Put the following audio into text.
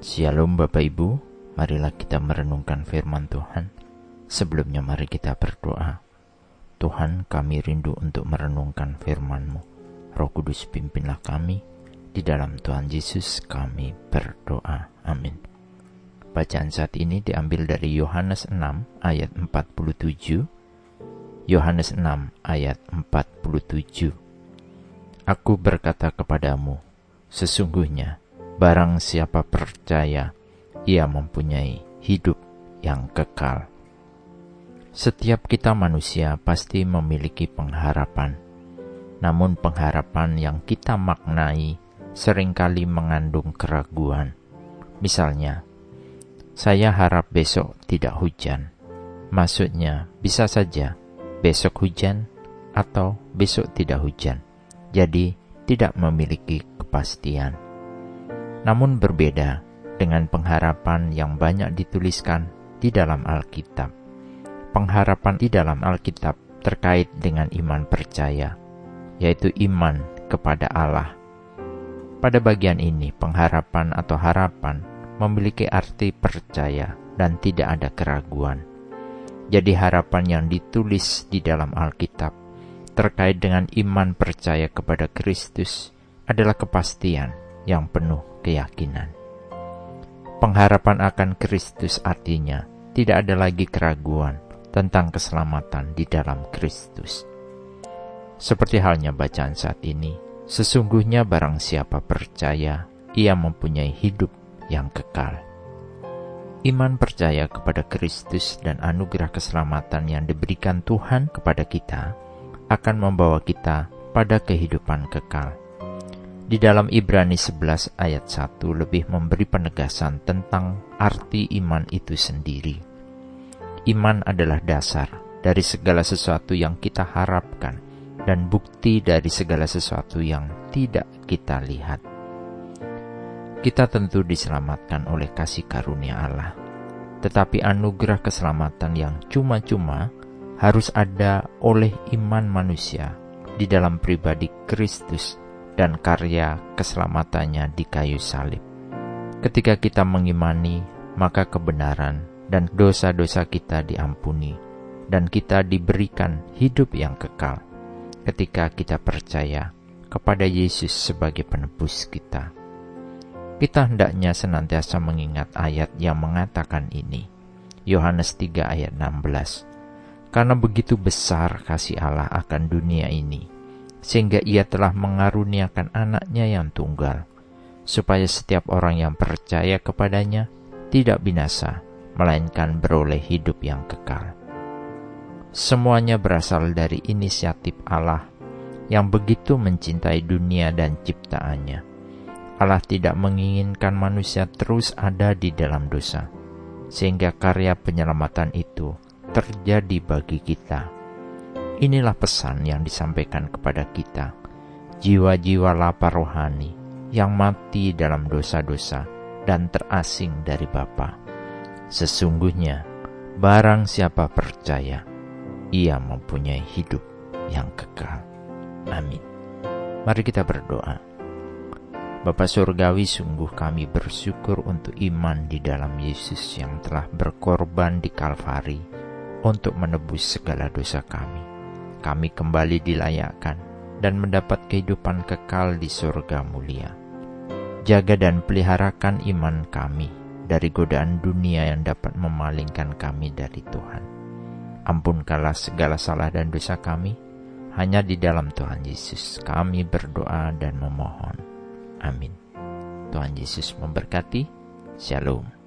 Shalom Bapak Ibu, marilah kita merenungkan firman Tuhan. Sebelumnya mari kita berdoa. Tuhan kami rindu untuk merenungkan firman-Mu. Roh Kudus pimpinlah kami. Di dalam Tuhan Yesus kami berdoa. Amin. Bacaan saat ini diambil dari Yohanes 6 ayat 47. Yohanes 6 ayat 47. Aku berkata kepadamu, sesungguhnya Barang siapa percaya, ia mempunyai hidup yang kekal. Setiap kita manusia pasti memiliki pengharapan, namun pengharapan yang kita maknai sering kali mengandung keraguan. Misalnya, saya harap besok tidak hujan. Maksudnya, bisa saja besok hujan atau besok tidak hujan. Jadi, tidak memiliki kepastian namun berbeda dengan pengharapan yang banyak dituliskan di dalam Alkitab. Pengharapan di dalam Alkitab terkait dengan iman percaya, yaitu iman kepada Allah. Pada bagian ini, pengharapan atau harapan memiliki arti percaya dan tidak ada keraguan. Jadi, harapan yang ditulis di dalam Alkitab terkait dengan iman percaya kepada Kristus adalah kepastian yang penuh keyakinan. Pengharapan akan Kristus artinya tidak ada lagi keraguan tentang keselamatan di dalam Kristus. Seperti halnya bacaan saat ini, sesungguhnya barang siapa percaya, ia mempunyai hidup yang kekal. Iman percaya kepada Kristus dan anugerah keselamatan yang diberikan Tuhan kepada kita akan membawa kita pada kehidupan kekal di dalam Ibrani 11 ayat 1 lebih memberi penegasan tentang arti iman itu sendiri. Iman adalah dasar dari segala sesuatu yang kita harapkan dan bukti dari segala sesuatu yang tidak kita lihat. Kita tentu diselamatkan oleh kasih karunia Allah, tetapi anugerah keselamatan yang cuma-cuma harus ada oleh iman manusia di dalam pribadi Kristus dan karya keselamatannya di kayu salib. Ketika kita mengimani, maka kebenaran dan dosa-dosa kita diampuni, dan kita diberikan hidup yang kekal ketika kita percaya kepada Yesus sebagai penebus kita. Kita hendaknya senantiasa mengingat ayat yang mengatakan ini. Yohanes 3 ayat 16. Karena begitu besar kasih Allah akan dunia ini, sehingga ia telah mengaruniakan anaknya yang tunggal, supaya setiap orang yang percaya kepadanya tidak binasa, melainkan beroleh hidup yang kekal. Semuanya berasal dari inisiatif Allah yang begitu mencintai dunia dan ciptaannya. Allah tidak menginginkan manusia terus ada di dalam dosa, sehingga karya penyelamatan itu terjadi bagi kita Inilah pesan yang disampaikan kepada kita, jiwa-jiwa lapar rohani yang mati dalam dosa-dosa dan terasing dari Bapa. Sesungguhnya, barang siapa percaya, ia mempunyai hidup yang kekal. Amin. Mari kita berdoa. Bapa Surgawi sungguh kami bersyukur untuk iman di dalam Yesus yang telah berkorban di Kalvari untuk menebus segala dosa kami kami kembali dilayakkan dan mendapat kehidupan kekal di surga mulia. Jaga dan peliharakan iman kami dari godaan dunia yang dapat memalingkan kami dari Tuhan. Ampunkanlah segala salah dan dosa kami, hanya di dalam Tuhan Yesus kami berdoa dan memohon. Amin. Tuhan Yesus memberkati. Shalom.